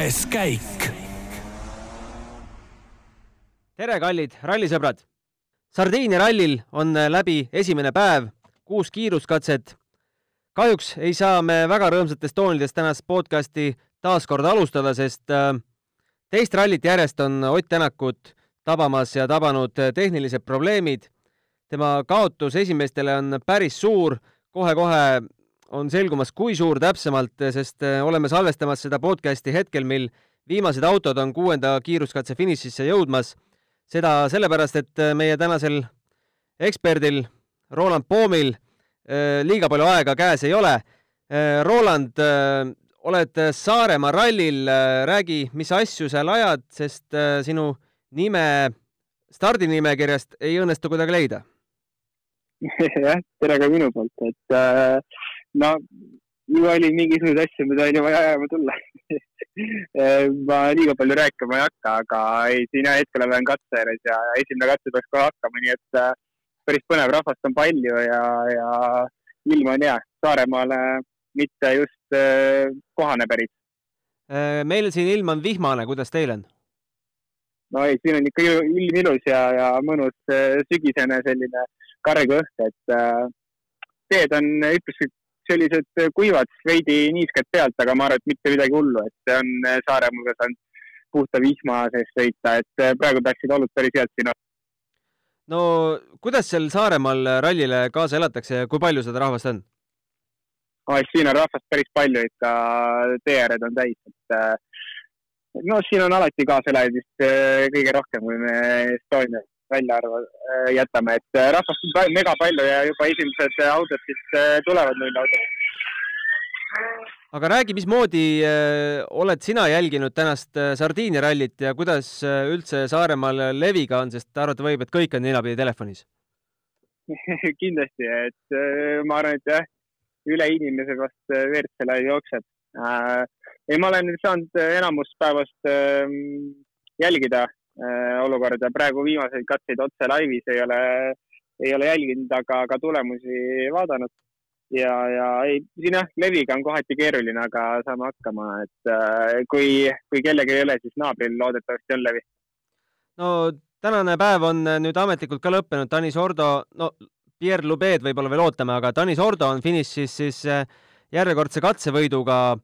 kuues käik. tere, kallid rallisõbrad! Sardiinia rallil on läbi esimene päev, kuus kiiruskatset. kahjuks ei saa me väga rõõmsatest toonidest tänast podcasti taas kord alustada, sest äh, teist rallit järjest on Ott Tänakut tabamas ja tabanud tehnilised probleemid. tema kaotus esimestele on päris suur kohe,, kohe-kohe on selgumas, kui suur täpsemalt, sest äh, oleme salvestamas seda podcasti hetkel, mil viimased autod on kuuenda kiiruskatse finišisse jõudmas. seda sellepärast, et äh, meie tänasel eksperdil Roland Poomil äh, liiga palju aega käes ei ole. Roland, oled Saaremaa rallil, räägi, mis asju seal ajad, sest sinu nime stardinimekirjast ei õnnestu kuidagi leida. jah, tere ka minu poolt, et äh, no ju oli mingisuguseid asju, mida oli vaja ajama tulla ma liiga palju rääkima ei hakka, aga ei, siin hetkel olen katse ääres ja esimene katse peaks kohe hakkama, nii et äh, päris põnev, rahvast on palju ja, ja ilm on hea. Saaremaale mitte just äh, kohane päris. Meil siin ilm on vihmane, kuidas teil on? no ei, siin on ikka ilm ilus ja, ja mõnus sügisene selline karg õhk, et teed on üpris sellised äh, kuivad, veidi niisked pealt, aga ma arvan, et mitte midagi hullu, et see on äh, Saaremaale saanud puhta vihma sees sõita, et äh, praegu peaksid olud päris head siin olema. no kuidas seal Saaremaal rallile kaasa elatakse ja kui palju seda rahvast on? siin on rahvast päris palju ikka, teeääred on täis, et no siin on alati kaaselajaid vist kõige rohkem, kui me Estonias välja arva, äh, jätame, et äh, rahvast on mega palju ja juba esimesed äh, autod siis tulevad nullautod. aga räägi, mismoodi oled sina jälginud tänast Sardiinia rallit ja kuidas üldse Saaremaal leviga on, sest arvata võib, et kõik on ninapidi telefonis? Kindlasti, et ma arvan, et jah, üle inimese vast WRC-le jookseb ei, ma olen saanud enamus päevast äh, jälgida Äh, olukorda. praegu viimaseid katseid otse laivis ei ole, ei ole jälginud, aga, aga tulemusi vaadanud. ja, ja ei, siin jah, leviga on kohati keeruline, aga saame hakkama, et äh, kui, kui kellelgi ei ole, siis naabril loodetavasti on levi. no tänane päev on nüüd ametlikult ka lõppenud, Tanis Ordo, no Pierre Lubed võib-olla veel ootame, aga Tanis Ordo on finišis siis äh, järjekordse katsevõiduga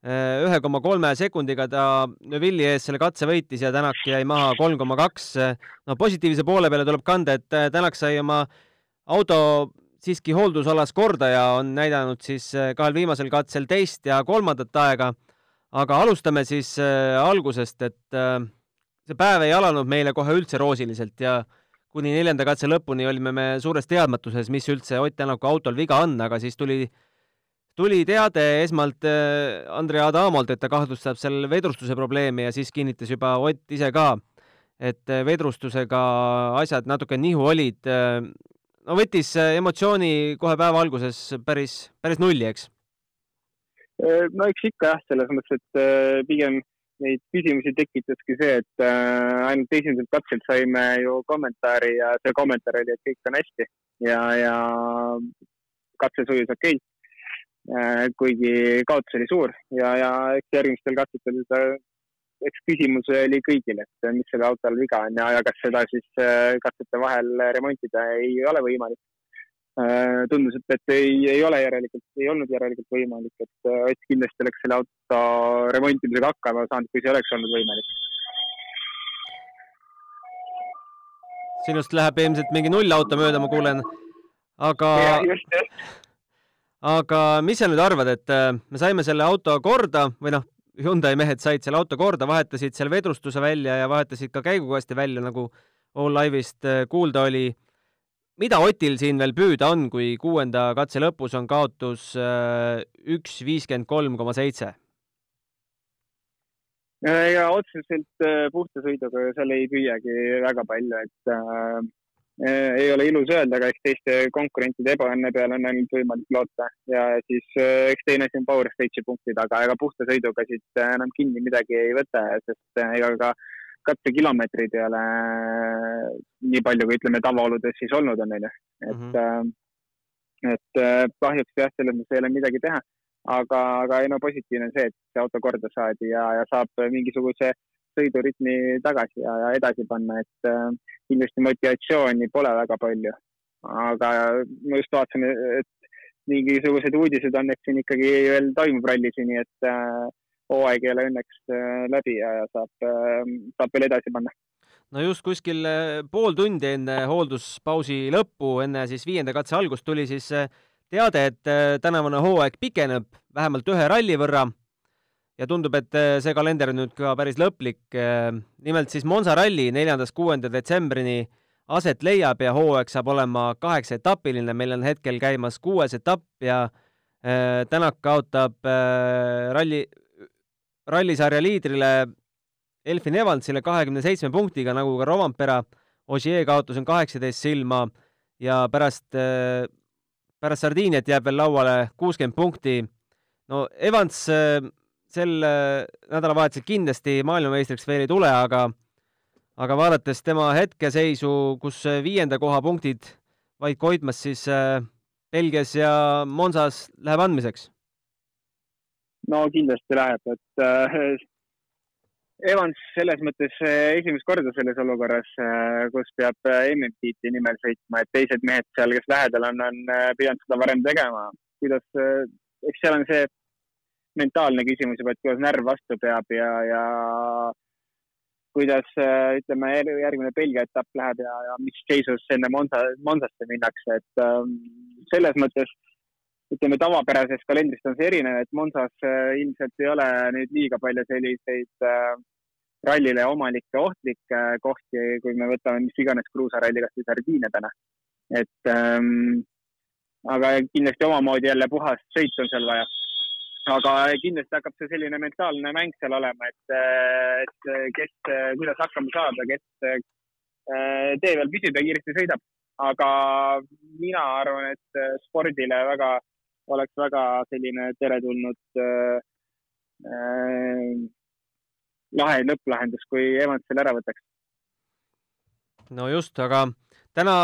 ühe koma kolme sekundiga ta Neville'i ees selle katse võitis ja Tänak jäi maha kolm koma kaks. no positiivse poole peale tuleb kanda, et äh, Tänak sai oma auto siiski hooldusalas korda ja on näidanud siis äh, kahel viimasel katsel teist ja kolmandat aega. aga alustame siis algusest, et see päev ei alanud meile kohe üldse roosiliselt ja kuni neljanda katse lõpuni olime me suures teadmatuses, mis üldse Ott Tänaku autol viga on, aga siis tuli tuli teade esmalt äh, Andrei Adamolt, et ta kahtlustab seal vedrustuse probleemi ja siis kinnitas juba Ott ise ka, et äh, vedrustusega asjad natuke nihu olid. Äh, no võttis emotsiooni kohe päeva alguses päris, päris nulli, eks? no eks ikka jah, selles mõttes, et pigem neid küsimusi tekitaski see, et ainult esimeselt katselt saime ju kommentaari ja see kommentaar oli, et kõik on hästi ja, ja katse sujus okei okay Äh, kuigi kaotus oli suur ja, ja eks järgmistel katsetel eks küsimus oli kõigil, et mis selle autol viga on ja, ja kas seda siis äh, katsete vahel remontida ei ole võimalik. Äh, tundus, et, et ei, ei ole järelikult, ei olnud järelikult võimalik, et Ott kindlasti oleks selle auto remontimisega hakkama saanud, kui see oleks olnud võimalik. sinust läheb ilmselt mingi nullauto mööda, ma kuulen, aga. just, just aga mis sa nüüd arvad, et äh, me saime selle auto korda või noh, Hyundai mehed said selle auto korda, vahetasid seal vedrustuse välja ja vahetasid ka käigukasti välja, nagu All Live'ist äh, kuulda oli. mida Otil siin veel püüda on, kui kuuenda katse lõpus on kaotus äh, üks viiskümmend kolm koma seitse? ja otseselt puhta sõiduga seal ei püüagi väga palju, et ei ole ilus öelda, aga eks teiste konkurentide ebaõnne peale on ainult võimalik loota ja siis eh, eks teine asi on Power Stage'i punktid, aga ega puhta sõiduga siit eh, enam kinni midagi ei võta, sest ega ka katsekilomeetreid ei ole nii palju, kui ütleme tavaoludes siis olnud on, onju. et mm, -hmm. et kahjuks jah, selles mõttes ei ole midagi teha. aga, aga ei no positiivne on see, et see auto korda saadi ja, ja saab mingisuguse sõidurütmi tagasi ja, ja edasi panna, et äh, kindlasti motivatsiooni pole väga palju. aga ma just vaatasin, et mingisugused uudised on, et siin ikkagi veel toimub ralli siin, nii et äh, hooaeg ei ole õnneks äh, läbi ja, ja saab, äh, saab veel edasi panna no just kuskil äh, pool tundi enne hoolduspausi lõppu, enne siis viienda katse algust tuli siis teade, et tänavune hooaeg pikeneb vähemalt ühe ralli võrra ja tundub, et see kalender on nüüd ka päris lõplik. nimelt siis Monza ralli neljandast kuuenda detsembrini aset leiab ja hooaeg saab olema kaheksaetapiline, meil on hetkel käimas kuues etapp ja Tänak kaotab ralli, rallisarja liidrile Elfin Evansile kahekümne seitsme punktiga, nagu ka Rovampera. Ogier kaotus on kaheksateist silma ja pärast, äh, pärast Sardiiniat jääb veel lauale kuuskümmend punkti. no Evans äh, sel äh, nädalavahetusel kindlasti maailmameistriks veel ei tule, aga aga vaadates tema hetkeseisu, kus viienda koha punktid vaid Koitmas, siis Belgias ja Monsas läheb andmiseks no kindlasti läheb, et äh, Evans selles mõttes äh, esimest korda selles olukorras äh,, kus peab äh, MM-tiitli nimel sõitma, et teised mehed seal, kes lähedal on, on äh, pidanud seda varem tegema. kuidas äh,, eks seal on see mentaalne küsimus juba, et kuidas närv vastu peab ja, ja kuidas äh, ütleme, järgmine Belgia etapp läheb ja, ja mis seisus enne Monza, Monzasse minnakse, et äh, selles mõttes ütleme, tavapärasest kalendrist on see erinev, et Monsas äh, ilmselt ei ole nüüd liiga palju selliseid äh, rallile omanikke ohtlikke äh, kohti, kui me võtame mis iganes kruusaralli, kas või Sardiinia täna. et ähm, aga kindlasti omamoodi jälle puhast sõitu on seal vaja. Aga kindlasti hakkab see selline mentaalne mäng seal olema, et, et kes, kuidas hakkama saada, kes äh, tee peal püsib ja kiiresti sõidab. aga mina arvan, et spordile väga oleks väga selline teretulnud äh, äh, lahe lõpplahendus, kui Evans selle ära võtaks. no just, aga täna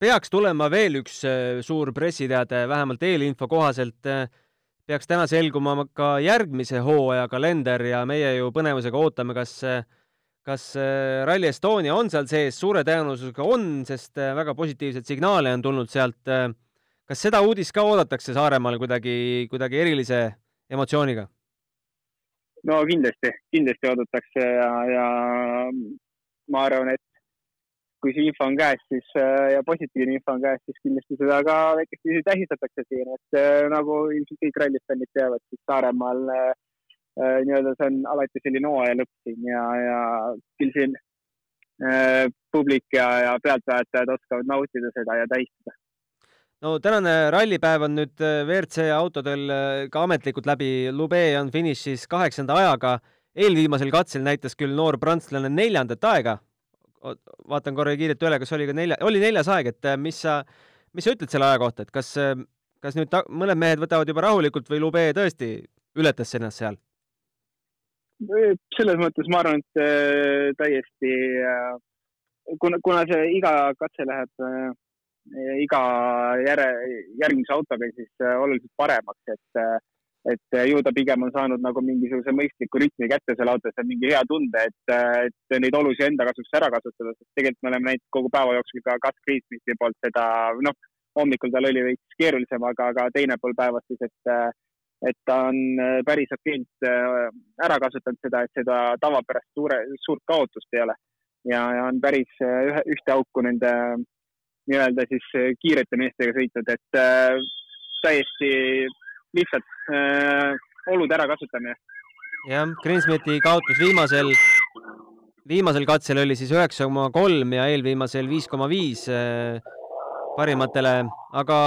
peaks tulema veel üks äh, suur pressiteade, vähemalt eelinfo kohaselt peaks täna selguma ka järgmise hooaja kalender ja meie ju põnevusega ootame, kas kas Rally Estonia on seal sees, suure tõenäosusega on, sest väga positiivseid signaale on tulnud sealt kas seda uudist ka oodatakse Saaremaal kuidagi, kuidagi erilise emotsiooniga? no kindlasti, kindlasti oodatakse ja, ja ma arvan, et kui see info on käes, siis ja positiivne info on käes, siis kindlasti seda ka väikesti tähistatakse siin, et äh, nagu ilmselt kõik rallifännid teavad, siis Saaremaal äh, nii-öelda see on alati selline hooaja lõpp siin ja, ja küll siin äh, publik ja, ja pealtvaatajad oskavad nautida seda ja tähistada no tänane rallipäev on nüüd äh, WRC autodel äh, ka ametlikult läbi, Lube on finišis kaheksanda ajaga. eelviimasel katsel näitas küll noor prantslane neljandat aega. Vaatan korra kiirelt üle, kas oli ka nelja, oli neljas aeg, et äh, mis sa, mis sa ütled selle aja kohta, et kas, kas nüüd ta, mõned mehed võtavad juba rahulikult või Lube tõesti ületas ennast seal? selles mõttes ma arvan, et täiesti kuna, kuna see iga katse läheb iga järe, järgmise autoga siis äh, oluliselt paremaks, et, äh, et ju ta pigem on saanud nagu mingisuguse mõistliku rütmi kätte seal autos ja mingi hea tunde, et, äh, et neid olusid enda kasuks ära kasutada, sest tegelikult me oleme näinud kogu päeva jooksul ka Gus Greensmiti poolt seda, noh, hommikul tal oli veits keerulisem, aga, aga teine pool päevast siis, et et ta on päris okeilt ära kasutanud seda, et seda tavapärast suure, suurt kaotust ei ole. ja, ja on päris ühe, ühte auku nende nii-öelda siis äh, kiirete meestega sõitnud, et äh, täiesti lihtsalt äh, olude ärakasutamine. jah, Greensmiti kaotus viimasel, viimasel katsel oli siis üheksa koma kolm ja eelviimasel viis koma viis äh, parimatele, aga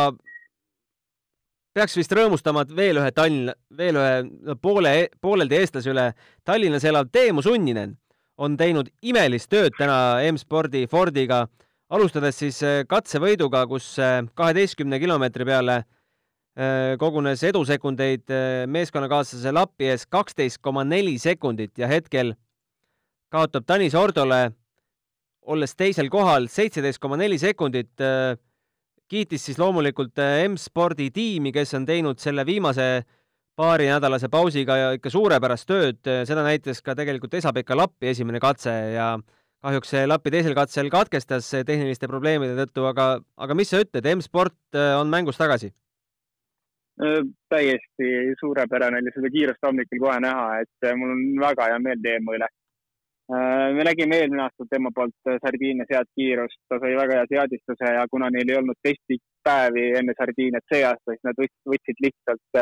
peaks vist rõõmustama veel ühe Tallinna, veel ühe poole, pooleldi eestlase üle. Tallinnas elav Teemu Sunninen on teinud imelist tööd täna M-spordi Fordiga alustades siis äh, katsevõiduga, kus äh, kaheteistkümne kilomeetri peale äh, kogunes edusekundeid meeskonnakaaslase Lapi ees kaksteist koma neli sekundit ja hetkel kaotab Tanis Ordole, olles teisel kohal, seitseteist koma neli sekundit. kiitis siis loomulikult M-spordi tiimi, kes on teinud selle viimase paarinädalase pausiga ikka suurepärast tööd, seda näitas ka tegelikult Esa-Pekka Lappi esimene katse ja kahjuks see Lappi teisel katsel katkestas tehniliste probleemide tõttu, aga, aga mis sa ütled, M-sport on mängus tagasi? Täiesti suurepärane oli seda kiirust hommikul kohe näha, et mul on väga hea meel Teemu üle. me nägime eelmine aasta tema poolt Sardiinias head kiirust, ta sai väga hea seadistuse ja kuna neil ei olnud testipäevi enne Sardiiniat see aasta, siis nad võtsid lihtsalt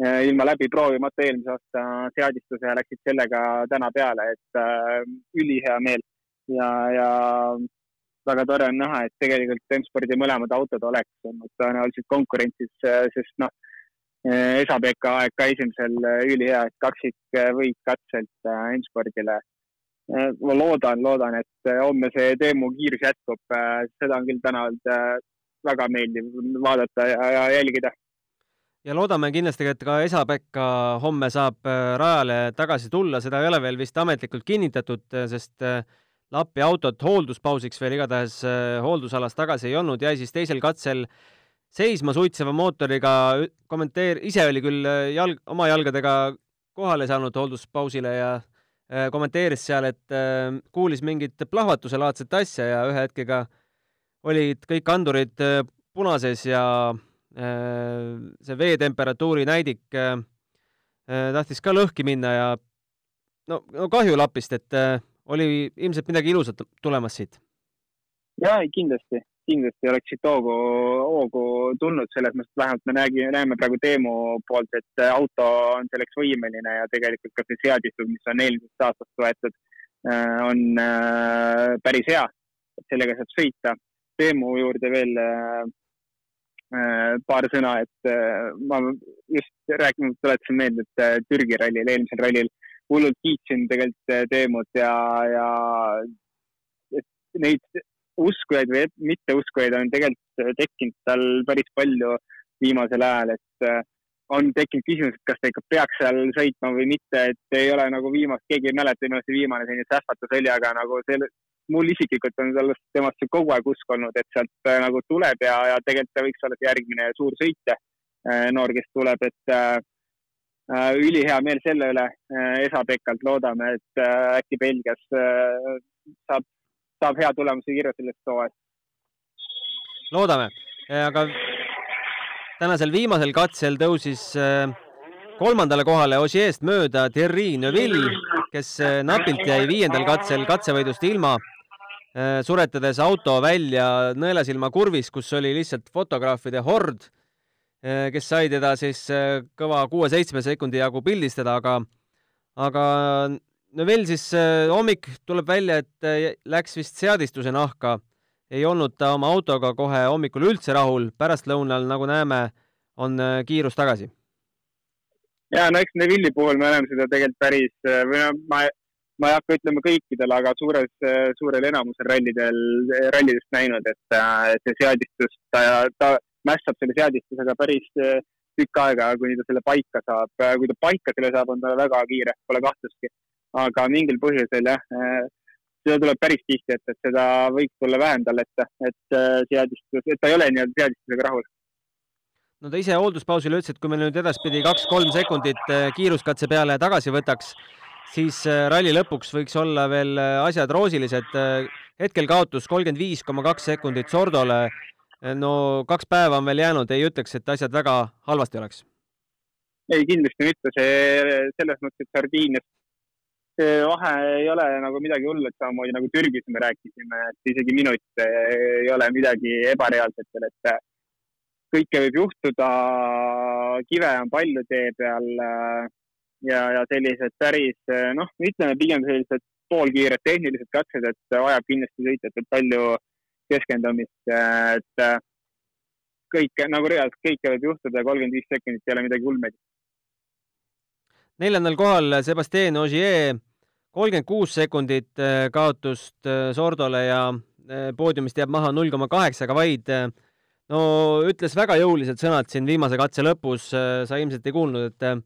Äh, ilma läbi proovimata eelmise aasta seadistuse ja läksid sellega täna peale, et äh, ülihea meel ja, ja väga tore on näha, et tegelikult M-spordi mõlemad autod oleks olnud tõenäoliselt konkurentsis, äh, sest noh, Esa-Pekka aeg ka esimesel ülihea, et kaksikvõit katselt M-spordile. ma loodan, loodan, et homme see Teemu kiirus jätkub, seda on küll täna olnud väga meeldiv vaadata ja, ja jälgida ja loodame kindlasti, et ka Esa-Pekka homme saab äh, rajale tagasi tulla, seda ei ole veel vist ametlikult kinnitatud, äh, sest äh, Lappi autot hoolduspausiks veel igatahes hooldusalas tagasi ei olnud, jäi siis teisel katsel seisma suitseva mootoriga, kommenteer-, ise oli küll jalg, oma jalgadega kohale saanud hoolduspausile ja kommenteeris seal, et kuulis mingit plahvatuselaadset asja ja ühe hetkega olid kõik andurid punases ja Äh, see veetemperatuuri näidik äh, äh, tahtis ka lõhki minna ja no, no kahju Lapist, et oli ilmselt midagi ilusat tulemas siit. ja kindlasti, kindlasti oleks siit hoogu, hoogu tulnud, selles mõttes vähemalt me nägime, näeme praegu Teemu poolt, et auto on selleks võimeline ja tegelikult ka see seadistus, mis on eelmisest aastast võetud, on päris hea, et sellega saab sõita. Teemu juurde veel Äh, paar sõna, et äh, ma just rääkinud, tuletasin meelde, et äh, Türgi rallil, eelmisel rallil hullult kiitsin tegelikult Teemut ja, ja neid uskujaid või mitteuskujaid on tegelikult tekkinud tal päris palju viimasel ajal, et on tekkinud küsimus, et kas ta ikka peaks seal sõitma või mitte, et ei ole nagu viimast, keegi ei mäleta, millal see viimane selline sähvatus oli, aga nagu selle, mul isiklikult on sellest, temast kogu aeg usk olnud, et sealt äh, nagu tuleb ja, ja tegelikult ta võiks olla see järgmine suur sõitja äh,, noor, kes tuleb, et äh, äh ülihea meel selle üle. Äh, Esa-Pekalt, loodame, et äh, äkki Belgias äh, saab, saab hea tulemuse kirja sellest hooajast. loodame, aga tänasel viimasel katsel tõusis äh, kolmandale kohale Osieest mööda Thierry Neuville, kes äh, napilt jäi viiendal katsel katsevõidust ilma Äh, suretades auto välja nõelasilma kurvis, kus oli lihtsalt fotograafide hord, äh, kes sai teda siis äh, kõva kuue-seitsme sekundi jagu pildistada, aga, aga no veel siis hommik tuleb välja, et läks vist seadistuse nahka. ei olnud ta oma autoga kohe hommikul üldse rahul, pärastlõunal, nagu näeme, on kiirus tagasi ja no eks Neville'i puhul me oleme seda tegelikult päris või no ma ma ei hakka ütlema kõikidel, aga suures, suurel enamusel rallidel, rallidest näinud, et see seadistus, ta, ta mässab selle seadistusega päris tükk aega, kuni ta selle paika saab. kui ta paika selle saab, on ta väga kiire, pole kahtlustki. aga mingil põhjusel jah, seda tuleb päris tihti ette, et seda võiks tulla vähem talle ette, et seadistus, et ta ei ole nii-öelda seadistusega rahul no ta ise hoolduspausil ütles, et kui me nüüd edaspidi kaks-kolm sekundit kiiruskatse peale tagasi võtaks, siis äh, ralli lõpuks võiks olla veel äh, asjad roosilised. Äh, hetkel kaotus kolmkümmend viis koma kaks sekundit Sordole. No kaks päeva on veel jäänud, ei ütleks, et asjad väga halvasti oleks. ei, kindlasti mitte, see selles mõttes, et Sardiinias see vahe ei ole nagu midagi hullu, et samamoodi nagu Türgis me rääkisime, et isegi minut ei ole midagi ebareaalset veel, et kõike võib juhtuda, kive on palju tee peal ja, ja sellised päris noh, ütleme pigem sellised poolkiired tehnilised katsed, et vajab kindlasti sõitjatel palju keskendumist, et kõike nagu reaalselt kõike võib juhtuda, kolmkümmend viis sekundit ei ole midagi ulmegi. neljandal kohal Sebastian Ogier, kolmkümmend kuus sekundit äh, kaotust äh, Sordole ja äh, poodiumist jääb maha null koma kaheksaga vaid. no ütles väga jõulised sõnad siin viimase katse lõpus, sa ilmselt ei kuulnud, et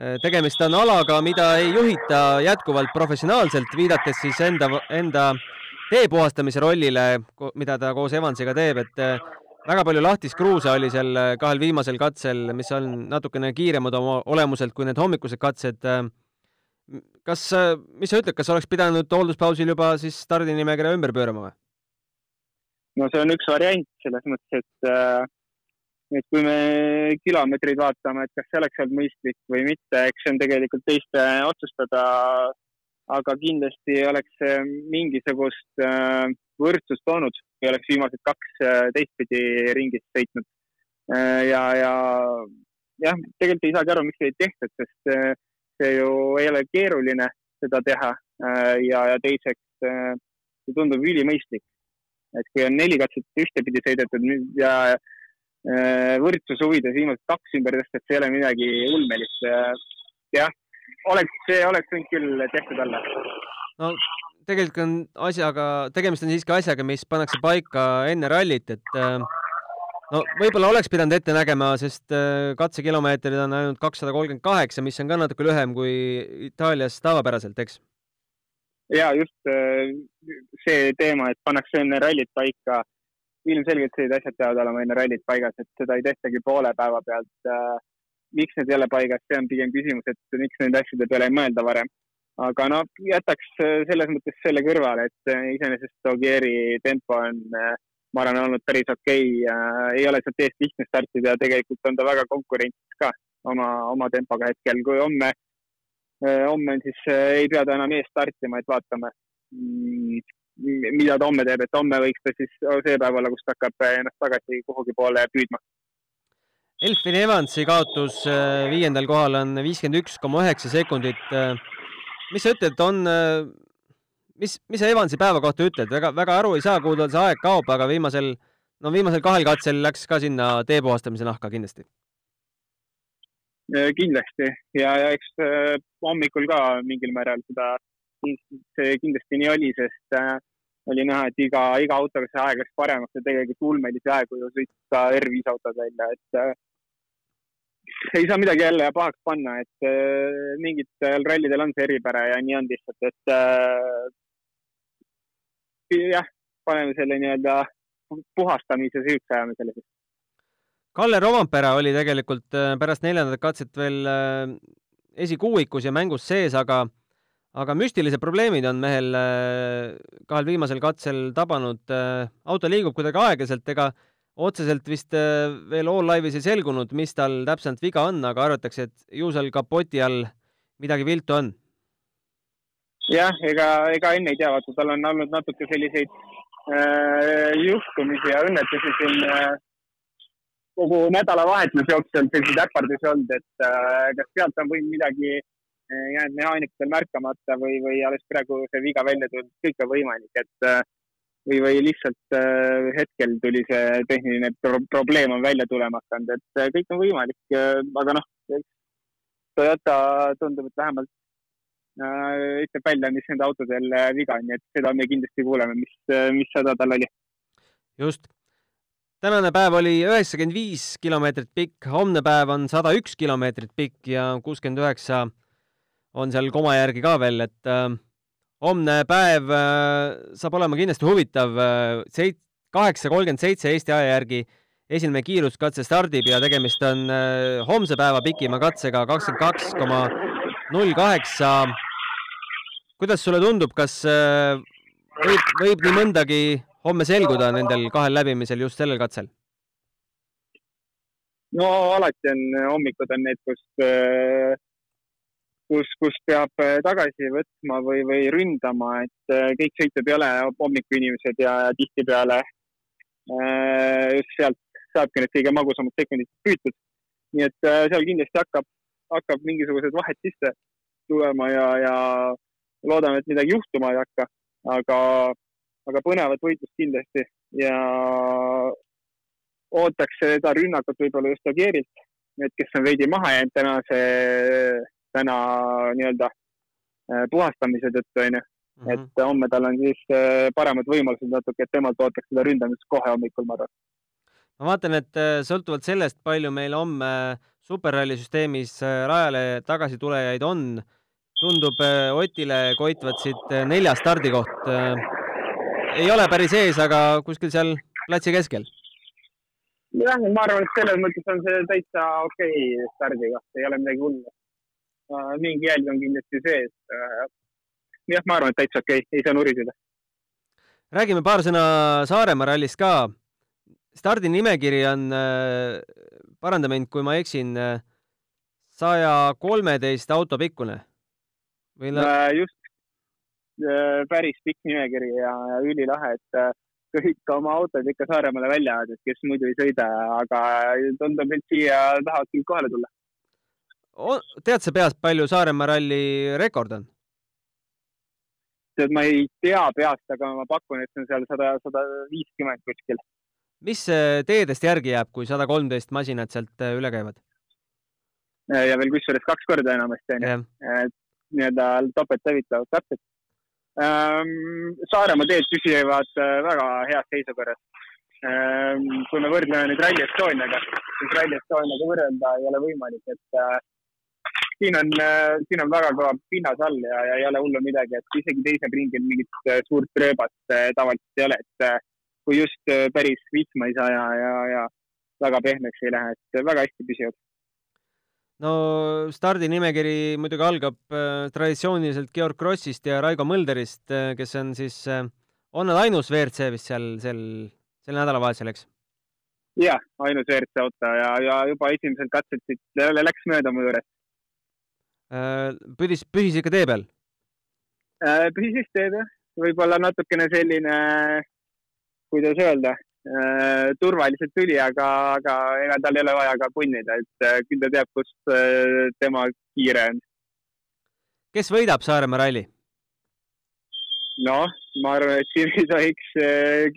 Äh, tegemist on alaga, mida ei juhita jätkuvalt professionaalselt, viidates siis enda, enda tee puhastamise rollile, mida ta koos Evansiga teeb, et äh, väga palju lahtist kruusa oli seal kahel viimasel katsel, mis on natukene kiiremad oma olemuselt kui need hommikused katsed. kas, mis sa ütled, kas oleks pidanud hoolduspausil juba siis stardinimekirja ümber pöörama või? no see on üks variant selles mõttes, et äh, et kui me kilomeetreid vaatame, et kas see oleks olnud mõistlik või mitte, eks see on tegelikult teiste otsustada. Aga kindlasti oleks see mingisugust äh, võrdsust toonud, kui oleks viimased kaks äh, teistpidi ringis sõitnud. Äh, ja, ja jah, tegelikult ei saagi aru, miks ei tehtud, sest see ju ei ole keeruline seda teha. ja, ja teiseks see tundub ülimõistlik, et kui on neli katset ühtepidi sõidetud ja Äh, võrdsuse huvides viimased kaks ümber tõsta, et see ei ole midagi ulmelist. jah, oleks, see oleks võinud küll tehtud olla. no tegelikult on asjaga, tegemist on siiski asjaga, mis pannakse paika enne rallit, et äh, no võib-olla oleks pidanud ette nägema, sest äh, katsekilomeetrid on ainult kakssada kolmkümmend kaheksa, mis on ka natuke lühem kui Itaalias tavapäraselt, eks? ja just see teema, et pannakse enne rallit paika ilmselgelt sellised asjad peavad olema enne rallit paigas, et seda ei tehtagi poole päeva pealt äh,. Miks need ei ole paigas, see on pigem küsimus, et miks nende asjade peale ei mõelda varem. aga no jätaks äh, selles mõttes selle kõrvale, et äh, iseenesest Ogieri tempo on äh, ma arvan, olnud päris okei okay.. ei ole sealt eest lihtne startida ja tegelikult on ta väga konkurentsis ka oma, oma tempoga hetkel, kui homme, homme on siis, ei pea ta enam ees startima, et vaatame mm, mida ta homme teeb, et homme võiks ta siis see päev olla, kus ta hakkab ennast tagasi kuhugi poole püüdma. Elfin Evansi kaotus äh, viiendal kohal on viiskümmend üks koma üheksa sekundit. Äh, mis sa ütled, on, äh, mis, mis sa Evansi päeva kohta ütled, väga, väga aru ei saa, kuhu tal see aeg kaob, aga viimasel, no viimasel kahel katsel läks ka sinna tee puhastamise nahka kindlasti. kindlasti ja, ja eks hommikul ka mingil määral seda see kindlasti nii oli, sest äh, oli näha, et iga, iga autoga see aeg läks paremaks ja tegelikult ulmelisi aegu ju sõita R5 autod välja, et ei saa midagi jälle pahaks panna, et äh, mingitel rallidel on see eripära ja nii on lihtsalt, et äh, jah, paneme selle nii-öelda puhastamise süüks ajame selle siis. Kalle Rovampere oli tegelikult äh, pärast neljandat katset veel äh, esikuuikus ja mängus sees, aga aga müstilised probleemid on mehel äh, kahel viimasel katsel tabanud. Auto liigub kuidagi aeglaselt, ega otseselt vist äh, veel All Live'is ei selgunud, mis tal täpselt viga on, aga arvatakse, et ju seal kapoti all midagi viltu on. jah, ega, ega enne ei tea, vaata, tal on olnud natuke selliseid äh, juhtumisi ja õnnetusi siin äh, kogu nädalavahetus jooksul selliseid äpardusi olnud, et äh, kas sealt on võinud midagi jäänud mehaanikutel märkamata või, või alles praegu see viga välja tulnud, kõik on võimalik, et äh, või, või lihtsalt äh, hetkel tuli see tehniline pro probleem on välja tulema hakanud, et äh, kõik on võimalik, aga noh, Toyota tundub, et vähemalt äh, ütleb välja, mis nende autodel viga on, nii et seda me kindlasti kuuleme, mis, mis häda tal oli. just. tänane päev oli üheksakümmend viis kilomeetrit pikk, homne päev on sada üks kilomeetrit pikk ja kuuskümmend üheksa on seal koma järgi ka veel, et äh, homne päev äh, saab olema kindlasti huvitav äh,. seit-, kaheksa kolmkümmend seitse Eesti aja järgi esimene kiiruskatse stardib ja tegemist on äh, homse päeva pikima katsega kakskümmend kaks koma null kaheksa. kuidas sulle tundub, kas võib, võib nii mõndagi homme selguda nendel kahel läbimisel just sellel katsel? no alati on hommikud on need, kus kus, kus peab äh, tagasi võtma või, või ründama, et äh, kõik sõitjad ei ole hommikuinimesed ja tihtipeale äh, just sealt saabki need kõige magusamad sekundid püütud. nii et seal kindlasti hakkab, hakkab mingisugused vahed sisse tulema ja, ja loodame, et midagi juhtuma ei hakka, aga, aga põnevat võitlust kindlasti ja ootaks seda rünnakut võib-olla just Agierilt, need, kes on veidi maha jäänud tänase täna nii-öelda äh, puhastamise tõttu, onju. Mhm. et homme tal on siis äh, paremad võimalused natuke, et temalt ootaks seda ründamist kohe hommikul, ma arvan. ma vaatan, et äh, sõltuvalt sellest, palju meil homme superralli süsteemis rajale tagasitulejaid on, tundub Otile koitvat siit neljas stardikoht. ei ole päris ees, aga kuskil seal platsi keskel jah, ma arvan, et selles mõttes on see täitsa okei okay stardiga, ei ole midagi hullu. Mingi jälg on kindlasti sees. jah, ma arvan, et täitsa okei okay., ei saa nuriseda. räägime paar sõna Saaremaa rallist ka. stardinimekiri on, paranda mind, kui ma eksin, saja kolmeteist auto pikkune või? just, päris pikk nimekiri ja ülilahe, et kõik oma autod ikka Saaremaale välja ajada, kes muidu ei sõida, aga tundub, et siia tahavad küll kohale tulla. Tead sa peast, palju Saaremaa ralli rekord on? tead, ma ei tea peast, aga ma pakun, et see on seal sada, sada viiskümmend kuskil. mis teedest järgi jääb, kui sada kolmteist masinat sealt äh, üle käivad? ja veel kusjuures kaks korda enamasti onju, et nii-öelda topelt levitavad, täpselt Ähm, Saaremaa teed püsivad äh, väga heas seisukorras. Ähm, kui me võrdleme nüüd Rally Estoniaga, siis Rally Estoniaga võrrelda ei ole võimalik, et äh, siin on, äh, siin on väga kõva pinnas all ja, ja ei ole hullu midagi, et isegi teisel ringil mingit suurt rööbast tavaliselt ei ole, et kui just päris vihma ei saa ja, ja, ja väga pehmeks ei lähe, et väga hästi püsivad no stardinimekiri muidugi algab äh, traditsiooniliselt Georg Krossist ja Raigo Mölderist äh,, kes on siis äh,, on nad ainus WRC vist seal sel, sel nädalavahetusel, eks? jah, ainus WRC auto ja, ja juba esimesel katsel siit läks mööda mu juurest äh,. püsis, püsis ikka tee peal äh,? püsis tee peal, võib-olla natukene selline, kuidas öelda Äh, turvaliselt tuli, aga, aga ega tal ei ole vaja ka punnida, et küll ta teab, kus äh, tema kiire on. kes võidab Saaremaa ralli? noh, ma arvan, et siin ei tohiks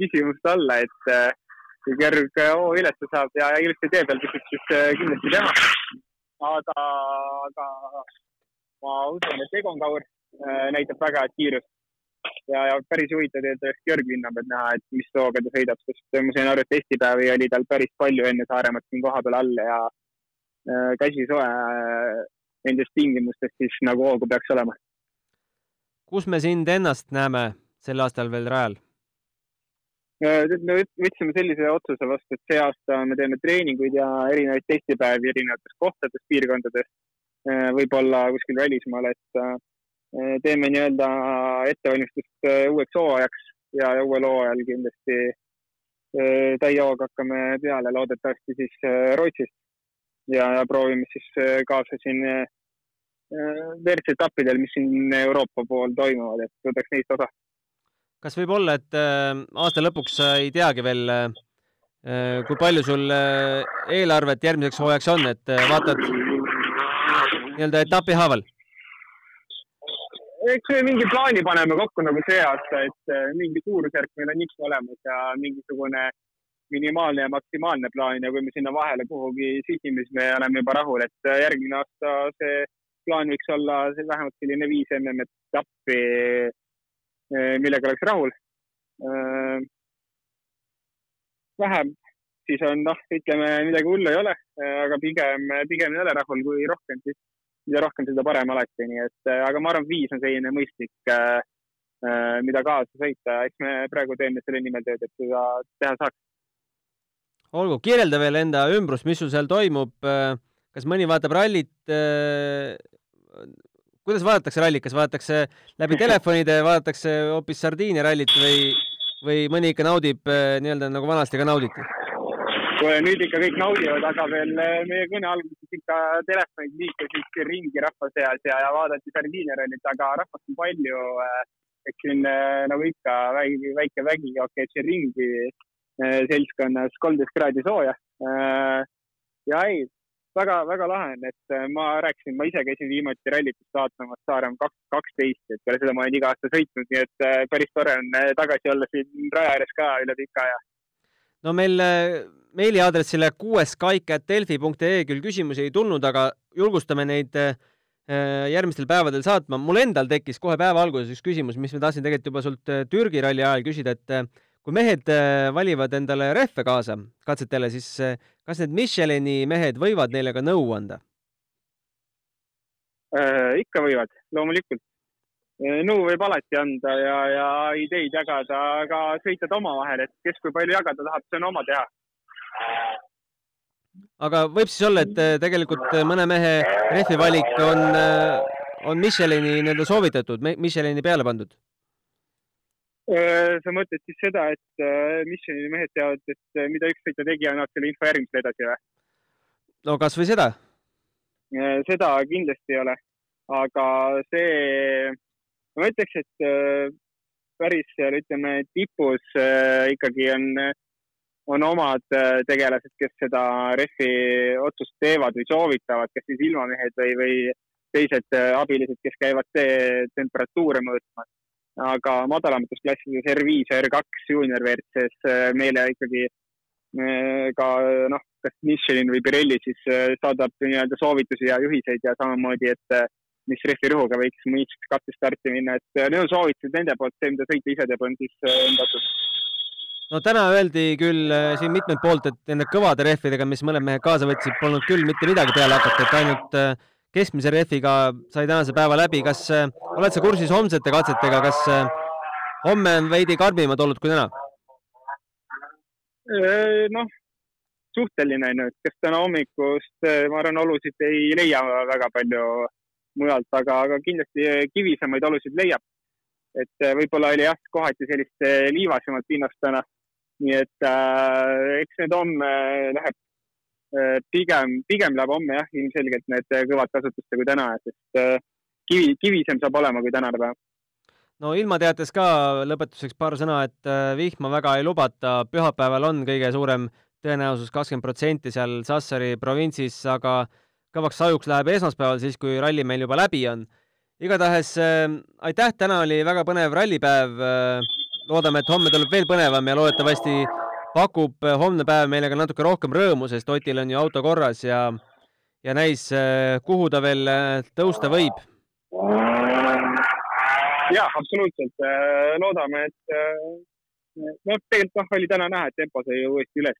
küsimust olla, et kui Gerg hoo ülesse saab ja ilusti tee peal püsib, siis kindlasti tema. Aga, aga ma usun, et Egon Kaur näitab väga head kiirust ja, ja päris huvitav tegelikult Jörg Linnamäed näha, et mis hooga ta sõidab, sest ma sain aru, et testipäevi oli tal päris palju enne Saaremaad siin kohapeal all ja äh, käsi soe äh, nendes tingimustes siis nagu hoogu peaks olema. kus me sind ennast näeme sel aastal veel rajal? Äh, me võtsime sellise otsuse vastu, et see aasta me teeme treeninguid ja erinevaid testipäevi erinevates kohtades, piirkondades, äh, võib-olla kuskil välismaal, et Eh, teeme nii-öelda ettevalmistust uueks hooajaks ja uuel hooajal kindlasti täie hooga hakkame peale, loodetavasti siis Rootsist ja, ja proovime siis kaasa siin WRC-etappidel, mis siin Euroopa pool toimuvad, et võtaks neist osa. Kas võib olla, et aasta lõpuks sa ei teagi veel, kui palju sul eelarvet järgmiseks hooajaks on, et vaatad nii-öelda etapi haaval? eks me mingi plaani paneme kokku nagu see aasta, et äh, mingi suurusjärk meil on ikka olemas ja mingisugune minimaalne ja maksimaalne plaan ja kui me sinna vahele kuhugi sihime, siis me oleme juba rahul, et äh, järgmine aasta see plaan võiks olla vähemalt selline viis mm etappi, äh, millega oleks rahul. vähem, siis on noh, ütleme midagi hullu ei ole, aga pigem, pigem ei ole rahul, kui rohkem, siis mida rohkem, seda parem alati, nii et aga ma arvan, viis on selline mõistlik, mida kaasa sõita, eks me praegu teeme selle nimel tööd, et seda teha saaks. olgu, kirjelda veel enda ümbrust, mis sul seal toimub, kas mõni vaatab rallit, kuidas vaadatakse rallit, kas vaadatakse läbi telefonide, vaadatakse hoopis Sardiinia rallit või, või mõni ikka naudib nii-öelda nagu vanasti ka nauditi? nüüd ikka kõik naudivad, aga veel eh, meie kõne alguses ikka telefonid liikusid ringi rahva seas ja, ja vaadati Sardiinia rallit, aga rahvast on palju. Eh, eks siin eh, nagu ikka väike, väike vägi okei, siin ringi seltskonnas kolmteist kraadi sooja. ja ei, väga-väga lahe on, et ma rääkisin, ma ise käisin viimati rallitust vaatamas Saaremaa kaks, kaksteist, et peale seda ma olen iga aasta sõitnud, nii et päris tore on tagasi olla siin raja ääres ka üle pika aja no meil äh, meiliaadressile kuueskaik.delfi.ee küll küsimusi ei tulnud, aga julgustame neid äh, järgmistel päevadel saatma. mul endal tekkis kohe päeva alguses üks küsimus, mis ma tahtsin tegelikult juba sult äh, Türgi ralli ajal küsida, et kui mehed valivad endale rehve kaasa katsetele, siis kas need Michelini mehed võivad neile ka nõu anda äh,? ikka võivad, loomulikult nõu võib alati anda ja, ja ideid jagada, aga sõitjad omavahel, et kes kui palju jagada tahab, see on oma teha. aga võib siis olla, et äh, tegelikult mõne mehe rehvi valik on, on Michelini nii-öelda soovitatud, Michelini peale pandud? Sa mõtled siis seda, et Michelini mehed teavad, et mida üks sõitja tegi ja annavad selle info järgmisele edasi või? no kasvõi seda. seda kindlasti ei ole, aga see, ma ütleks, et päris seal, ütleme, tipus äh, ikkagi on, on omad äh, tegelased, kes seda refi otsust teevad või soovitavad, kas siis ilmamehed või, või teised äh, abilised, kes käivad temperatuure mõõtmas. Aga madalamates klassides R5 ja R2 juunior WRC-s meile ikkagi ka noh, kas Michelin või Pirelli siis saadab nii-öelda soovitusi ja juhiseid ja samamoodi, et mis rehvirõhuga võiks mõistlik kattestarti minna, et äh, need on soovitused nende poolt, see, mida sõitja ise teeb, on siis äh, enda otsus. no täna öeldi küll äh, siin mitmelt poolt, et nende kõvade rehvidega, mis mõned mehed kaasa võtsid, polnud küll mitte midagi peale hakata, et ainult keskmise rehviga sai tänase päeva läbi. kas oled sa kursis homsete katsetega, kas homme on veidi karmimad olnud kui täna? noh, suhteline on ju, et kas täna hommikust, ma arvan, olusid ei leia väga palju mujalt, aga, aga kindlasti kivisemaid olusid leiab. et äh, võib-olla oli jah, kohati sellist äh, liivasemat pinnast täna. nii et äh, eks need homme läheb äh, pigem, pigem läheb homme jah, ilmselgelt need kõvad kasutusse kui täna, sest äh, kivi, kivisem saab olema kui tänane päev no ilmateates ka lõpetuseks paar sõna, et äh, vihma väga ei lubata, pühapäeval on kõige suurem tõenäosus kakskümmend protsenti seal Sassari provintsis, aga kõvaks sajuks läheb esmaspäeval, siis kui ralli meil juba läbi on. igatahes äh, aitäh, täna oli väga põnev rallipäev äh,. loodame, et homme tuleb veel põnevam ja loodetavasti pakub äh, homne päev meile ka natuke rohkem rõõmu, sest Otil on ju auto korras ja, ja näis äh,, kuhu ta veel äh, tõusta võib. jah, absoluutselt. Loodame, et noh, tegelikult noh, oli täna näha, et tempo sai uuesti üles,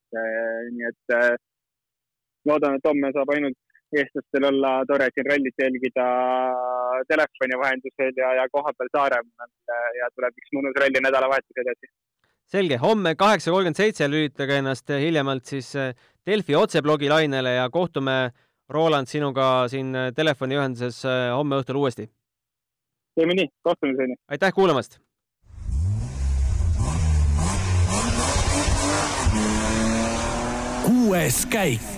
nii et loodan, et homme saab ainult eestlastel olla tore siin rallit jälgida telefoni vahendusel ja, ja kohapeal Saaremaal ja tuleb üks mõnus ralli nädalavahetus edasi. Selge, homme kaheksa kolmkümmend seitse lülitage ennast hiljemalt siis eh, Delfi otseblogi lainele ja kohtume, Roland, sinuga siin eh, telefoniühenduses eh, homme õhtul uuesti. teeme nii, kohtumiseni. aitäh kuulamast. kuues käik